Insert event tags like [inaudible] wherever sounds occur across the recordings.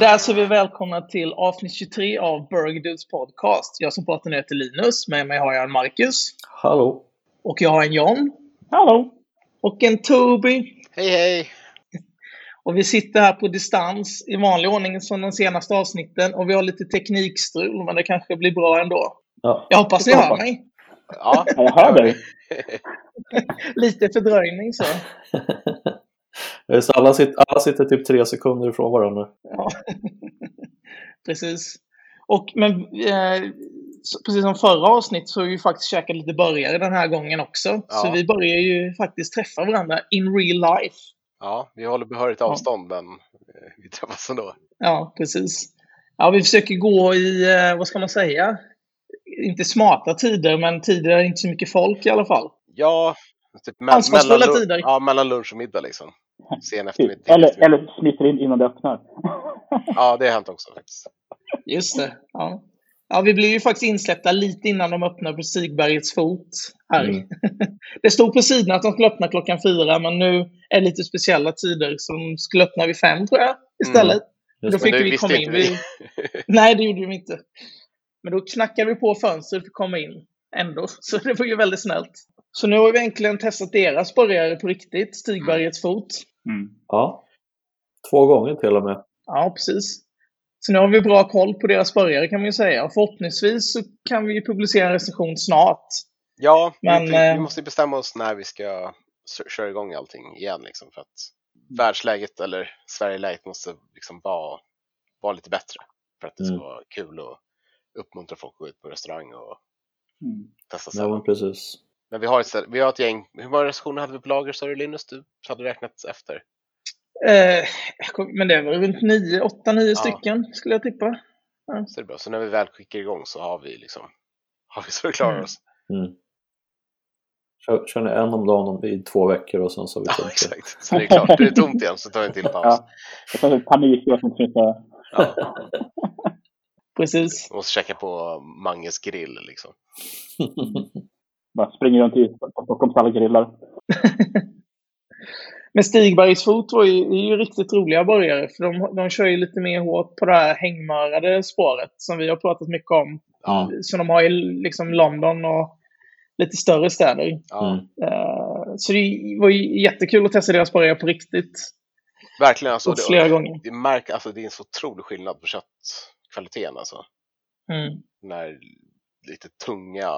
där så är vi välkomna till avsnitt 23 av Burger Dudes podcast. Jag som pratar nu heter Linus, med mig har jag en Marcus. Hallå. Och jag har en John. Hallå. Och en Toby. Hej hej! Och vi sitter här på distans i vanlig ordning som de senaste avsnitten. Och vi har lite teknikstrul, men det kanske blir bra ändå. Ja. Jag hoppas ni hör mig. Ja, Jag hör dig. [laughs] Lite fördröjning så. [laughs] Så alla, sitter, alla sitter typ tre sekunder ifrån varandra. Ja. [laughs] Precis. Och, men eh, så- precis som förra avsnitt så har vi faktiskt käkat lite burgare den här gången också. Så Ja. vi börjar ju faktiskt träffa varandra in real life. ja, vi håller behörigt avstånd men eh, vi träffas ändå. Ja, precis. Ja, vi försöker gå i, eh, vad ska man säga, inte smarta tider, men tider där det inte är så mycket folk i alla fall. Ja, typ me- Ansvarsfulla mellan, tider. Ja, mellan lunch och middag liksom. [laughs] Sen Typ. eftermiddag. Eller, eller smiter in innan det öppnar. [laughs] Ja, det har hänt också faktiskt. Just det. Ja. Ja, vi blir ju faktiskt insläppta lite innan de öppnar på Stigbergets fot här. Mm. [laughs] Det stod på sidan att de skulle öppna klockan fyra, men nu är det lite speciella tider som skulle öppna vid fem tror jag istället. Då Just fick vi komma in. Vi... Nej, det gjorde vi inte. Men då knackade vi på fönstret för att komma in ändå. Så det var ju väldigt snällt. Så nu har vi äntligen testat deras burgare på riktigt, Stigbergets fot. Mm. Ja. Två gånger till och med. Ja, precis. Så nu har vi bra koll på deras burgare kan man ju säga. Och förhoppningsvis så kan vi ju publicera en recension snart. Ja, Men, vi, vi eh, måste bestämma oss när vi ska köra igång allting igen liksom för att världsläget eller Sverigeläget måste liksom vara, vara lite bättre för att det ska Mm. vara kul och uppmuntra folk att gå ut på restaurang och Mm. testa Ja, sig. men precis. Men vi har, ett, vi har ett gäng, hur många recensioner hade vi på lager sa du Linus? Du hade räknat efter. Eh, men det väl runt nio, åtta, nio Ja. stycken skulle jag tippa. Så det är bra. Så när vi väl skickar igång så har vi liksom, [laughs] har vi så vi klarar Mm. oss. Mm. Kör, kör ni en om dagen i två veckor och sen så har vi Ja, exakt. Så det är klart, det är tomt igen så tar vi en till paus. [laughs] Ja. Jag tar panik och som ska... Ja. [laughs] Precis. Måste checka på Manges grill liksom. Bara springer runt i Stockholms alla grillar. [laughs] Men Stigbergs fot var ju, är ju riktigt roliga burgare. För de, de kör ju lite mer hårt på det här hängmörade spåret som vi har pratat mycket om. Ja, Som de har i liksom London och lite större städer. ja. Eh, så det var ju jättekul att testa deras burgare på riktigt. verkligen. Alltså, Och flera det, gånger. det, märk, alltså, det är en så otrolig skillnad på köttkvaliteten. Alltså. Mm. Den här lite tunga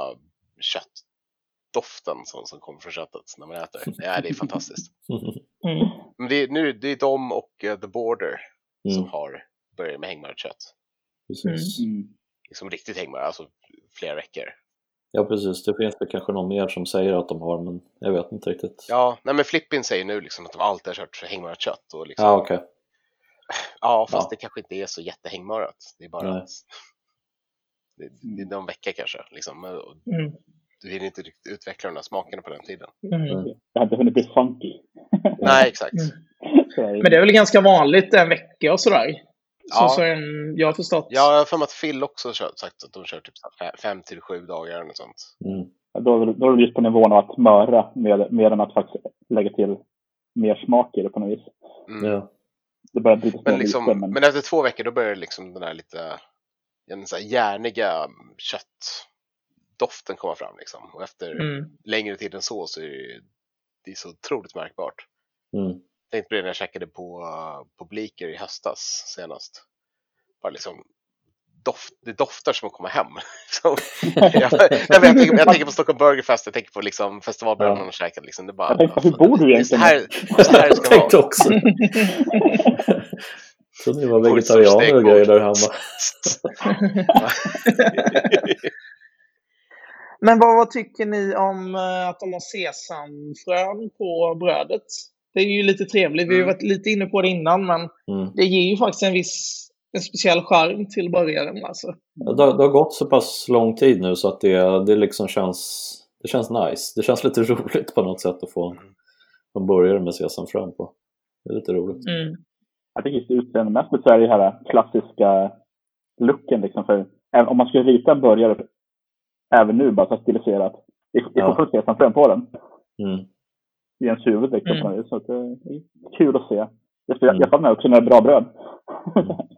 köttdoften som, som kommer från köttet när man äter. Ja, det är fantastiskt. [laughs] Mm. Men det är, nu, det är de och eh, The Border som Mm. har börjat med hängmörat kött. Precis. Mm. Liksom riktigt hängmörat, alltså flera veckor. Ja, precis. Det finns väl kanske någon mer som säger att de har, men jag vet inte riktigt. Ja, nej men Flippin säger nu liksom att de alltid har kört hängmörat kött. Och liksom, Ja, okej. Ja, fast Ja. det kanske inte är så jättehängmörat. Det är bara Nej. att det, det är någon vecka kanske. Liksom. Mm. Du hinner inte riktigt utveckla de där smakerna på den tiden. Mm. Det har inte hunnit bli funky. [laughs] Nej, exakt. Mm. Men det är väl ganska vanligt en vecka och sådär. Så, Ja. så en, jag har förstått. Ja, jag har för mig att Phil också har kört, sagt att de kör typ så här fe- fem till sju dagar eller något sånt. Mm. Då, då är det just på nivån av att möra med, mer än att faktiskt lägga till mer smak i det på något vis. Mm. Ja. Det börjar Men, liksom, lite, men... men efter två veckor då börjar det liksom den här lite den så här järniga köttdoften komma fram. Liksom. Och efter Mm. längre tid än så så är det, det är så otroligt märkbart. Mm. Jag tänkte på det när jag käkade på, på Bleaker i höstas senast. Bara liksom doft, det doftar som att komma hem. [laughs] Jag, nej, men jag, tänker, jag tänker på Stockholm Burger Fest, jag tänker på liksom festivalburgaren Ja. har käkat. Liksom, det är bara, Jag tänkte, hur bor du egentligen? här, här [laughs] Jag tänkte vara. också. Trodde ni var vegetarianer och grejer där hemma. [laughs] Men vad, vad tycker ni om eh, att de har sesamfrön på brödet? Det är ju lite trevligt. Vi har Mm. varit lite inne på det innan, men Mm. det ger ju faktiskt en viss en speciell charm till burgaren. Alltså. Ja, Det, har- det har gått så pass lång tid nu så att det, det liksom känns det känns nice. Det känns lite [laughs] roligt på något sätt att få Mm. en burgare med sesamfrön på. Det är lite roligt. Mm. jag tycker utseendemässigt så är det här klassiska looken liksom. För om man skulle rita en burgare även nu bara så stiliserat. Det är Ja. fortfarande sesamfrön på den. Mm. I ens huvud liksom. Mm. Så det är kul att se. Jag, jag, jag får med också när det är bra bröd.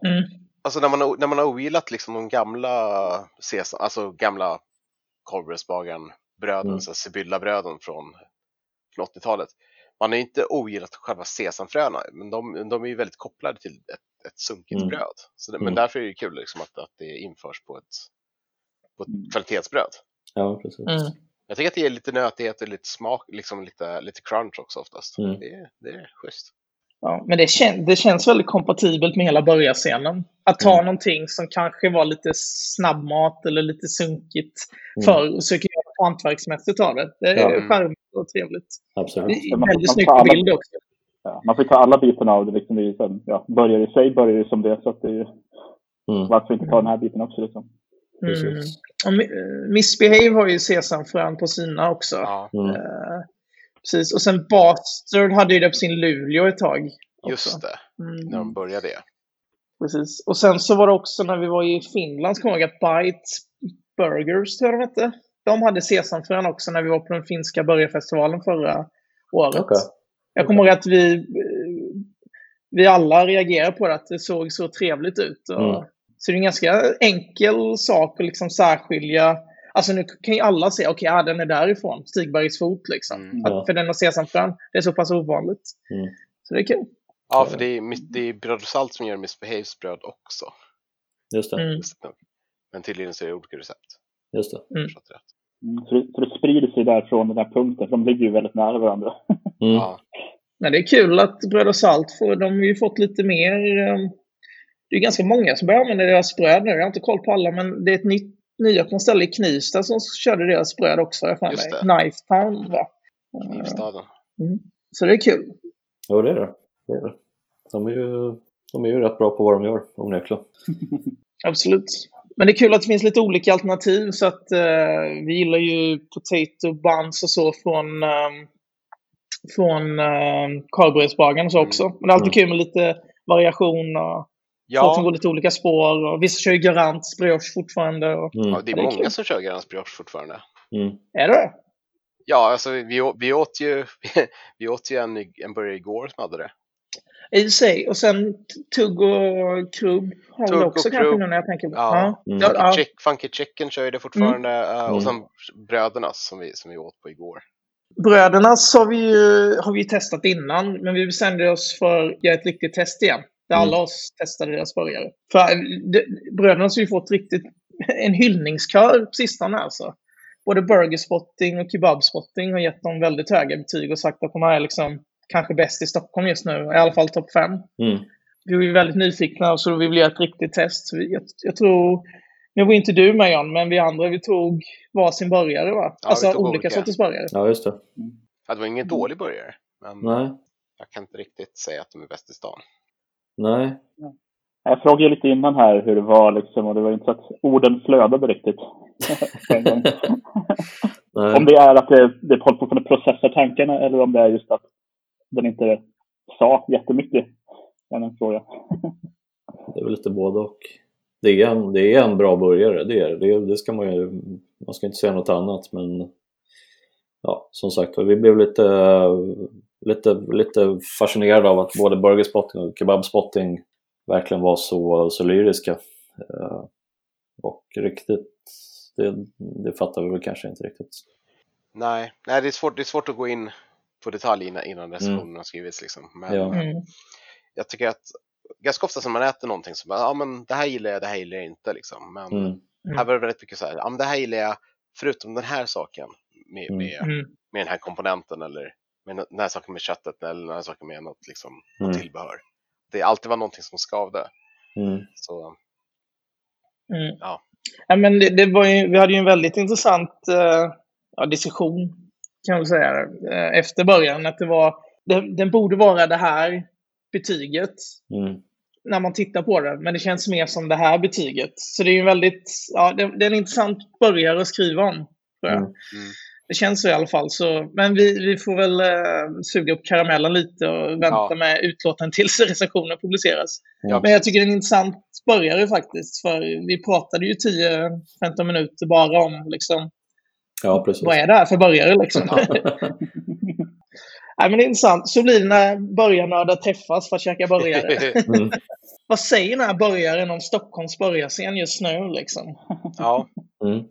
Mm. Alltså när man, har- när man har ogillat liksom de gamla sesam, alltså gamla korvbrödsbagaren bröden, Mm. Sibylla-bröden från, från 80-talet. Man har ju inte ogillat själva sesamfröna, men de, de är ju väldigt kopplade till ett, ett sunkigt Mm. bröd. Så det, Mm. Men därför är det kul liksom att, att det införs på ett, på ett Mm. kvalitetsbröd. Ja, precis. Mm. Jag tycker att det ger lite nötighet och lite smak, liksom lite, lite crunch också oftast. Mm. Det, är- det är schysst. Ja, men det, kän det känns väldigt kompatibelt med hela börjarscenen. Att ta Mm. någonting som kanske var lite snabbmat eller lite sunkigt Mm. förr och försöka göra hantverksmässigt av det. Det är Ja. charmigt och trevligt. Det Absolut. är Man- väldigt snyggt alla- bild också. Ja, man får ta alla bitarna av det. Liksom, det är ja, börjar i sig börjar ju som det. Så att det är ju, Mm. varför inte ta den här biten också? Liksom. Mm. Och Mi- Missbehave har ju sesamfrön på sina också. Ja, Mm. Eh, precis. Och sen Bastard hade ju det på sin Luleå ett tag. också. just det. Mm. När de började det. Precis. Och sen så var det också när vi var i Finland, så kommer jag ihåg att Bites Burgers, tror jag de hette. De hade sesamfrön också när vi var på den finska burgarfestivalen förra året. Okej. Jag kommer ihåg att vi, eh, vi alla reagerade på det, att det såg så trevligt ut. Och, Mm. Så det är en ganska enkel sak att liksom särskilja. Alltså nu kan ju alla se, okej, ja, den är därifrån, Stigbergs fot liksom. Mm. Ja. Att, för den har sesamfrön, det är så pass ovanligt. Mm. Så det är kul. Ja, för det är, det är bröd och salt som gör Missbehaves bröd också. Just det. Mm. Men tydligen så är det olika recept. Just det. Mm. Mm, så, det, så det sprider sig där från den här punkten. För de ligger ju väldigt nära varandra. Mm. Ja. Men det är kul att Bröd och Salt får, de har ju fått lite mer. eh, Det är ganska många som börjar använda deras bröd nu. Jag har inte koll på alla, men det är ett nytt nyöppnat ställe i Knivsta som körde deras bröd också. Jag Just det. Knife Town, va? Knivstaden. Mm. Så det är kul. Jo, det är det. det, är det. De, är ju, de är ju rätt bra på vad de gör, onekligen. [laughs] Absolut. Men det är kul att det finns lite olika alternativ. Så att eh, vi gillar ju potato buns och så från, um, från korvbrödsbagaren och så Mm. också. Men det är alltid kul med lite variation och folk som går Ja, lite olika spår. Och vissa kör ju Garants brioche fortfarande. Och, Mm. ja, det är det är många kul. som kör Grans brioche fortfarande. Mm. är det det? Ja, alltså vi, vi åt ju, [laughs] vi åt ju en, en burgare igår som hade det. I sig. Och sen tugg och krubb har väl också kanske nu när jag tänker på Ja. Mm. Ja, Funky, ja. chick, funky Chicken kör ju det fortfarande. eh, Mm. Och sen brödernas som vi, som vi åt på igår. Brödernas har vi ju har vi ju testat innan, men vi bestämde oss för att göra ett riktigt test igen. Där Mm. alla oss testade deras burgare. För äh, det, brödernas har ju fått riktigt en hyllningskör på sistone alltså. Både Burgerspotting och Kebabspotting har gett dem väldigt höga betyg och sagt att de är liksom kanske bäst i Stockholm just nu. I alla fall topp fem. Mm. Vi var ju väldigt nyfikna så vi vill göra ett riktigt test. Jag, jag tror, nu var inte du med Jan, men vi andra vi tog varsin burgare va? Ja, alltså olika. sorters burgare. Ja, just det. Ja, det var ingen dålig burgare. Men Nej. jag kan inte riktigt säga att de är bäst i stan. Nej. Jag frågade lite innan här hur det var liksom, och det var inte så att orden flödade riktigt. [laughs] om det är att det, det håller på att processa tankarna eller om det är just att den inte sa jättemycket. Det är en fråga. [laughs] Det är väl lite både och. Det är en, det är en bra burgare, det är det. det. ska man ju, man ska inte säga något annat men ja, som sagt vi blev lite, lite, lite fascinerade av att både Burgerspotting och Kebabspotting verkligen var så, så lyriska. Eh, Och riktigt, det, det fattar vi väl kanske inte riktigt. Nej, nej det, är svårt, det är svårt att gå in på detalj innan, innan recensionen har skrivits. Liksom. Men Ja. Mm. jag tycker att ganska ofta när man äter någonting så bara, ja men det här gillar jag, det här gillar jag inte. Liksom. Men Mm. här var det väldigt mycket så här, ja men det här gillar jag förutom den här saken med, Mm. med, Mm. med den här komponenten eller med den här saken med köttet eller den här saken med något, liksom, något Mm. tillbehör. Det alltid var någonting som skavde. Mm. Så Mm. Ja. Ja, men det, det var ju, vi hade ju en väldigt intressant eh, ja, diskussion kan man säga eh, efter början. Att det var, det, den borde vara det här betyget Mm. när man tittar på det, men det känns mer som det här betyget. Så det är ju en väldigt, ja, det, det är en intressant börjare att skriva om. Tror jag. Mm. Det känns så i alla fall. Så, men vi, vi får väl eh, suga upp karamellen lite och vänta Ja. med utlåtandet tills [laughs] recensionen publiceras. Ja. Men jag tycker det är en intressant börjare faktiskt. För vi pratade ju 10-15 minuter bara om liksom, ja, precis. vad är det här för börjare liksom. [laughs] Nej, men det är intressant. Så blir det när burgarnördar träffas för att käka burgare. [laughs] Mm. Vad säger den här burgaren om Stockholms burgarscen just nu? Liksom? ja. Mm.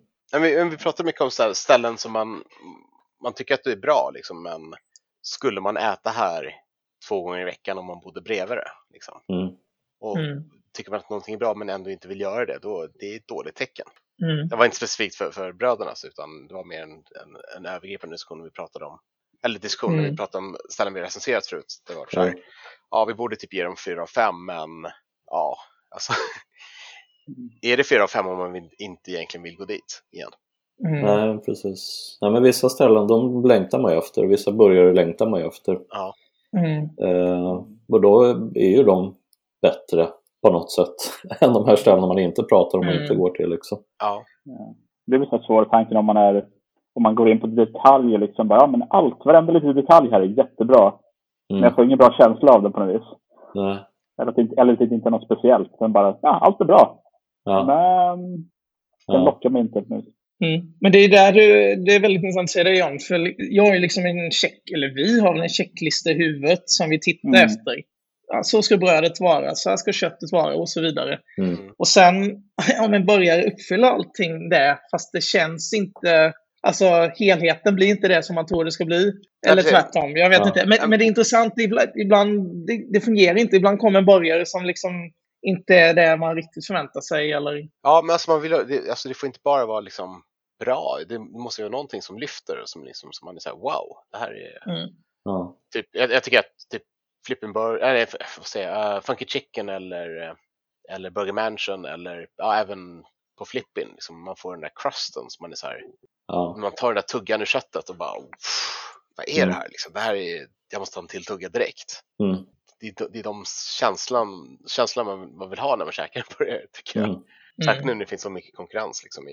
Vi, men vi pratar mycket om så här ställen som man, man tycker att det är bra, liksom, men skulle man äta här två gånger i veckan om man bodde bredvid det? Liksom? Mm. Och Mm. tycker man att någonting är bra men ändå inte vill göra det, då det är ett dåligt tecken. Mm. Det var inte specifikt för, för brödernas utan det var mer en, en, en övergripande diskussion vi pratade om. Eller diskussion när Mm. vi pratade om ställen vi recenserat förut. Det var så här, Mm. ja vi borde typ ge dem fyra av fem men ja, alltså. [laughs] är det fyra av fem om man vill, inte egentligen vill gå dit igen? Mm. Nej, precis. Nej, men vissa ställen de längtar man ju efter. Vissa burgare längtar man ju efter. Ja, Mm. Eh, och då är ju de bättre på något sätt [laughs] än de här ställena man inte pratar om och Mm. inte går till. Liksom. ja, Ja. Det är väl så svår tanken om man är om man går in på detaljer liksom bara, ja men allt, varenda liten detalj här är jättebra. Men Mm. jag får ingen bra känsla av det på något vis. Nej. Eller att det inte, eller att det inte är något speciellt. Men bara, ja allt är bra. Ja. Men den Ja. lockar mig inte nu. Mm. Men det är där du, det är väldigt intressant att säga det John, för jag har ju liksom en check, eller vi har en checklista i huvudet som vi tittar Mm. efter. Ja, så ska brödet vara, så här ska köttet vara och så vidare. Mm. Och sen [laughs] om en börjar uppfylla allting det, fast det känns inte, alltså helheten blir inte det som man tror det ska bli. Eller precis. tvärtom, jag vet Ja. inte. Men, men det är intressant, ibland, ibland det, det fungerar inte. Ibland kommer en burgare som liksom inte är det man riktigt förväntar sig. Eller, ja men alltså, man vill, det, alltså det får inte bara vara liksom bra, det måste ju vara någonting som lyfter och som, liksom, som man är såhär wow, det här är mm. Ja. typ, jag, jag tycker att typ Flippin' Burger, eller vad säger jag, uh, Funky Chicken eller, eh, eller Burger Mansion eller ja, även på Flippin, liksom, man får den där crusten som man är så här, Ja. man tar den där tuggan ur köttet och bara "Uff, vad är det Mm. här liksom? Det här är, jag måste ta en till tugga direkt. Mm. Det är, de- det är de känslan, känslan man, man vill ha när man käkar en burgare tycker jag. Mm. Särskilt Mm. nu när det finns så mycket konkurrens liksom, i,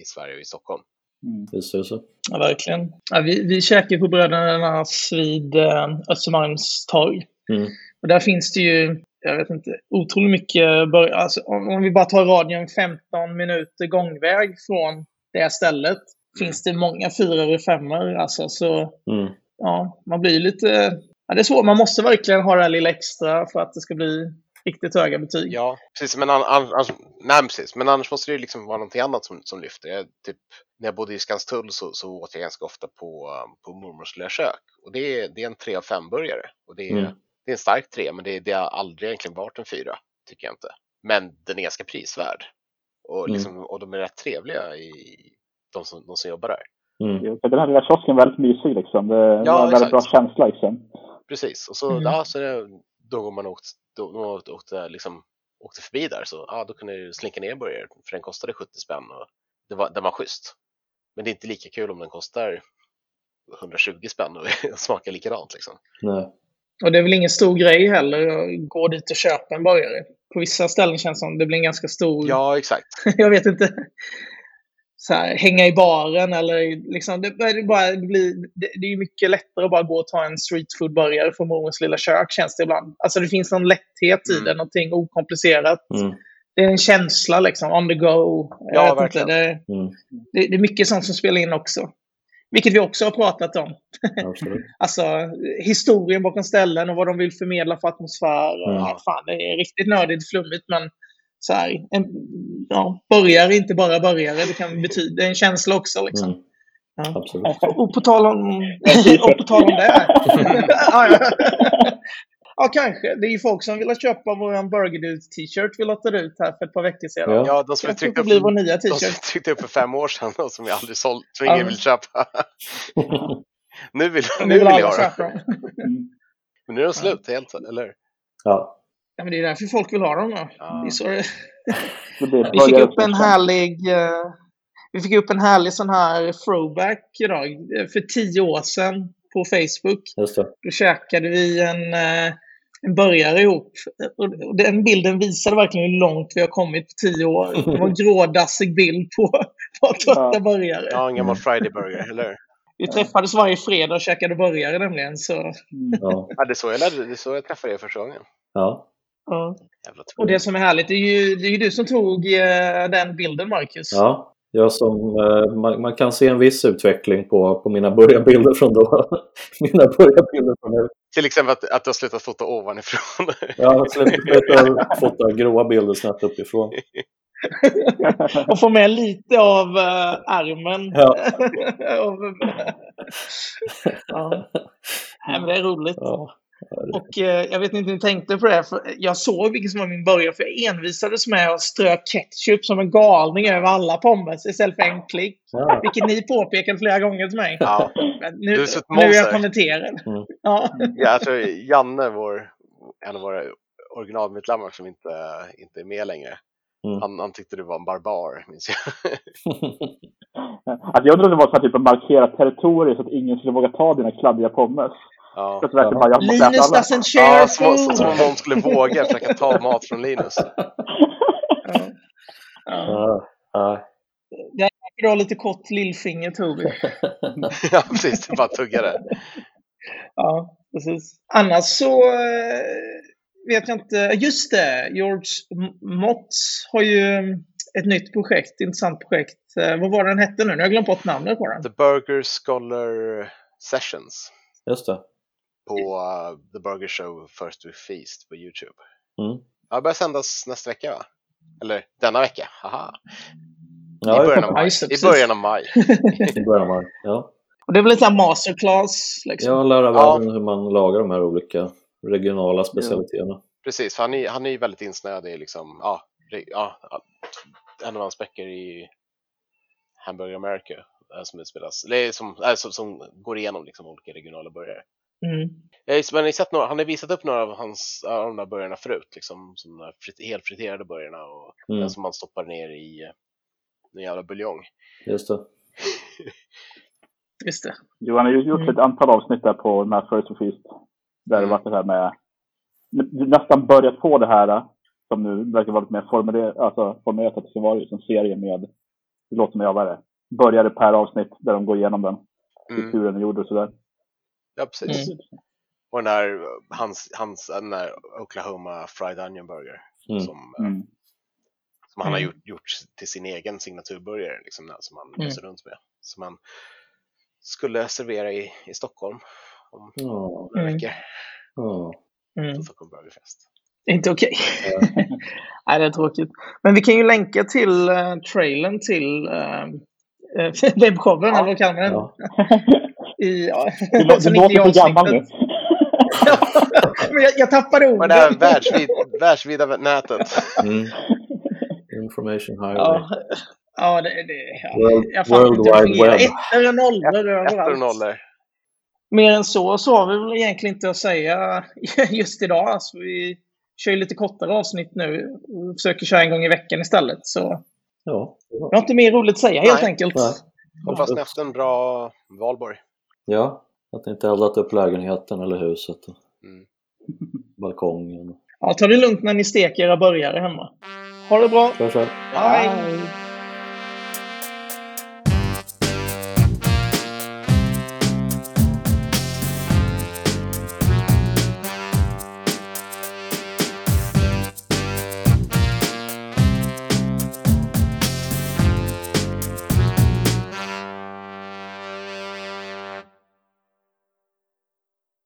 i Sverige och i Stockholm. Mm. Visst är det så. Ja, verkligen. Ja, vi, vi käkar på Brödernas vid eh, Östermalmstorg. Mm. Och där finns det ju, jag vet inte, otroligt mycket bör- alltså, om, om vi bara tar radien 15 minuter gångväg från det stället finns det många fyror och femmor. Alltså, så Mm. ja, man blir lite... Ja, det är svårt. Man måste verkligen ha det här lilla extra för att det ska bli riktigt höga betyg. Ja, precis. Men, an, an, an, nej, precis. men annars måste det ju liksom vara någonting annat som, som lyfter. Jag, typ, när jag bodde i Skanstull så, så åt jag ganska ofta på, på mormors lilla kök. Och det är, det är en 3 av 5-burgare. Och det är, Mm. det är en stark 3, men det, det har aldrig egentligen varit en 4, tycker jag inte. Men den är ganska prisvärd. Och, Mm. liksom, och de är rätt trevliga, i, de, som, de som jobbar där. Mm. Den här lilla kiosken är väldigt mysig liksom. Det Ja, ja, en väldigt exakt. bra känsla liksom. Precis, och så, Mm. ja, så det, då går man åkt, då, då åkte, åkte, liksom, åkte förbi där så ja, då kunde du slinka ner burgare för den kostade 70 spänn och det var, den var schysst. Men det är inte lika kul om den kostar 120 spänn och [laughs] smakar likadant liksom. Nej. Och det är väl ingen stor grej heller att gå dit och köpa en burgare. På vissa ställen känns det som det blir en ganska stor... Ja, exakt. [laughs] jag vet inte. Så här, hänga i baren eller liksom. Det, det, bara blir, det, det är mycket lättare att bara gå och ta en streetfood-burgare från mormors lilla kök känns det ibland. Alltså det finns någon lätthet i Mm. det, någonting okomplicerat. Mm. Det är en känsla liksom, on the go. Jag Ja, vet inte, verkligen. det, Mm. det, det är mycket sånt som spelar in också. Vilket vi också har pratat om. Absolut. [laughs] Alltså historien bakom ställen och vad de vill förmedla för atmosfär. Mm. Ja, fan, det är riktigt nördigt flummigt men så här, en, ja, börjare inte bara börjare. Det kan betyda en känsla också. Liksom. Mm. Ja. Absolut. Och på tal om, [laughs] och på tal om det. [laughs] ja, kanske. Det är ju folk som vill köpa vår Burger Dudes t-shirt vi lottade ut här för ett par veckor sedan. Ja. Ja, de som vi tryckte vår upp, nya de som vi t-shirt. tryckte upp för fem år sedan och som vi aldrig sålt, som ingen vill köpa. [laughs] nu vill, Nu nu vill jag ha dem. Men nu är de slut helt, eller? Ja. Ja, men det är därför folk vill ha dem. Då. Ja. Det det... Vi fick upp en härlig... eh, vi fick upp en härlig sån här throwback idag. För tio år sedan på Facebook. Just det. Då käkade vi en, eh, en burgare ihop. Och och den bilden visade verkligen hur långt vi har kommit på tio år. Det var en [laughs] grådassig bild på, på trötta Ja. burgare. Ja, en gammal Friday Burger, eller? Vi träffades varje fredag och käkade burgare nämligen. Så, Mm. Ja. Ja, det är så jag, lärde, det är så jag träffade er första gången. Ja. Ja. Och det som är härligt, det är ju, det är ju du som tog eh, den bilden Marcus. Ja. Jag som, eh, man, man kan se en viss utveckling på, på mina börjarbilder från då. [laughs] mina börjarbilder från nu. Till exempel att, att du har slutat fota ovanifrån. Jag har slutat fota gråa bilder snett uppifrån. [laughs] och få med lite av uh, armen. Ja. [laughs] ja. Nej, men det är roligt. Ja. Och eh, jag vet inte om ni tänkte på det, för jag såg vilken som var min början, för jag envisades med att strö ketchup som en galning över alla pommes istället för en klick. Ja. Vilket ni påpekade flera gånger till mig. Ja. Men nu, Du är ett nu är jag monster. kommenterad. Mm. Ja. Ja, jag tror Janne, vår, en av våra originalmedlemmar som inte, inte är med längre, Mm. han, han tyckte du var en barbar, minns jag. [laughs] Alltså jag undrar om det var så här typ att markera territorium så att ingen skulle våga ta dina kladdiga pommes. Ja, Så att verkligen bara, Linus doesn't share ja som, som, som om food. någon skulle våga försöka ta mat från Linus. [laughs] Ja. Ja. Ja. Ja. Du har lite kort lillfinger, Tobi. [laughs] ja, precis. Det är bara att tugga det. Ja, precis. Annars så eh, vet jag inte. Just det, George Motts har ju mm, ett nytt projekt, intressant projekt. Eh, vad var den hette nu? Nu har jag glömt bort namnet på den. The Burger Scholar Sessions Just det. På uh, The Burger Show First We Feast på Youtube. Mm. Ja, det börjar sändas nästa vecka va? Eller denna vecka, haha. Ja, I början av Ja, maj. I början av maj. [laughs] I början av maj. Ja. Och det är väl en masterclass liksom. Jag lära Ja. världen hur man lagar de här olika regionala specialiteterna. Precis, för han är, han är ju väldigt insnöad i liksom, ja, ja, en av hans böcker i Hamburger America eh, som utspelas, eller som, äh, som, som går igenom liksom olika regionala burgare. Mm. Men ni sett några, han har visat upp några av, hans, av de där burgarna förut, liksom, som de där frit, helfriterade burgarna och Mm. den som man stoppar ner i eh, en jävla buljong. Just det. [laughs] Just det. Johan har ju gjort Mm. ett antal avsnitt där på den här First Feast. Där det Mm. varit det här med, nästan börjat få det här som nu verkar vara lite mer formulerat, alltså formulerat att det ska vara just en serie med, det låter som jag var det, började per avsnitt där de går igenom den, Mm. hur den är gjord och sådär. Ja, precis. Mm. Och den där, hans, hans, den där Oklahoma Fried Onion Burger Mm. som, eh, Mm. som han har Mm. gjort, gjort till sin egen signaturburgare, liksom, som han Mm. reser runt med. Som han skulle servera i, i Stockholm om Ja. några Mm. veckor Ja. Mm. Stockholm Burgerfest. Inte okej. [laughs] Nej, det är tråkigt. Men vi kan ju länka till uh, trailern till [laughs] uh, uh, webbshowen, eller vad kallar man den? [laughs] I, ja, Du, [laughs] du låter så gammal nu. [laughs] Men jag, jag tappade orden. det här världsvid, världsvida nätet. Mm. Information highway. Ja, ja det, det ja. World, jag World Wide. Web. Ettor och nollor och överallt. nollor. Mer än så så har vi väl egentligen inte att säga [laughs] just idag. Alltså, vi kör ju lite kortare avsnitt nu och försöker köra en gång i veckan istället. Så Ja. jag har inte mer roligt att säga helt Nej. enkelt. Nej. Hoppas ni haft en bra valborg. Ja, att ni inte eldat upp lägenheten eller huset och Mm. balkongen. Ja, ta det lugnt när ni steker era burgare hemma. Ha det bra! Kör, kör. Hej!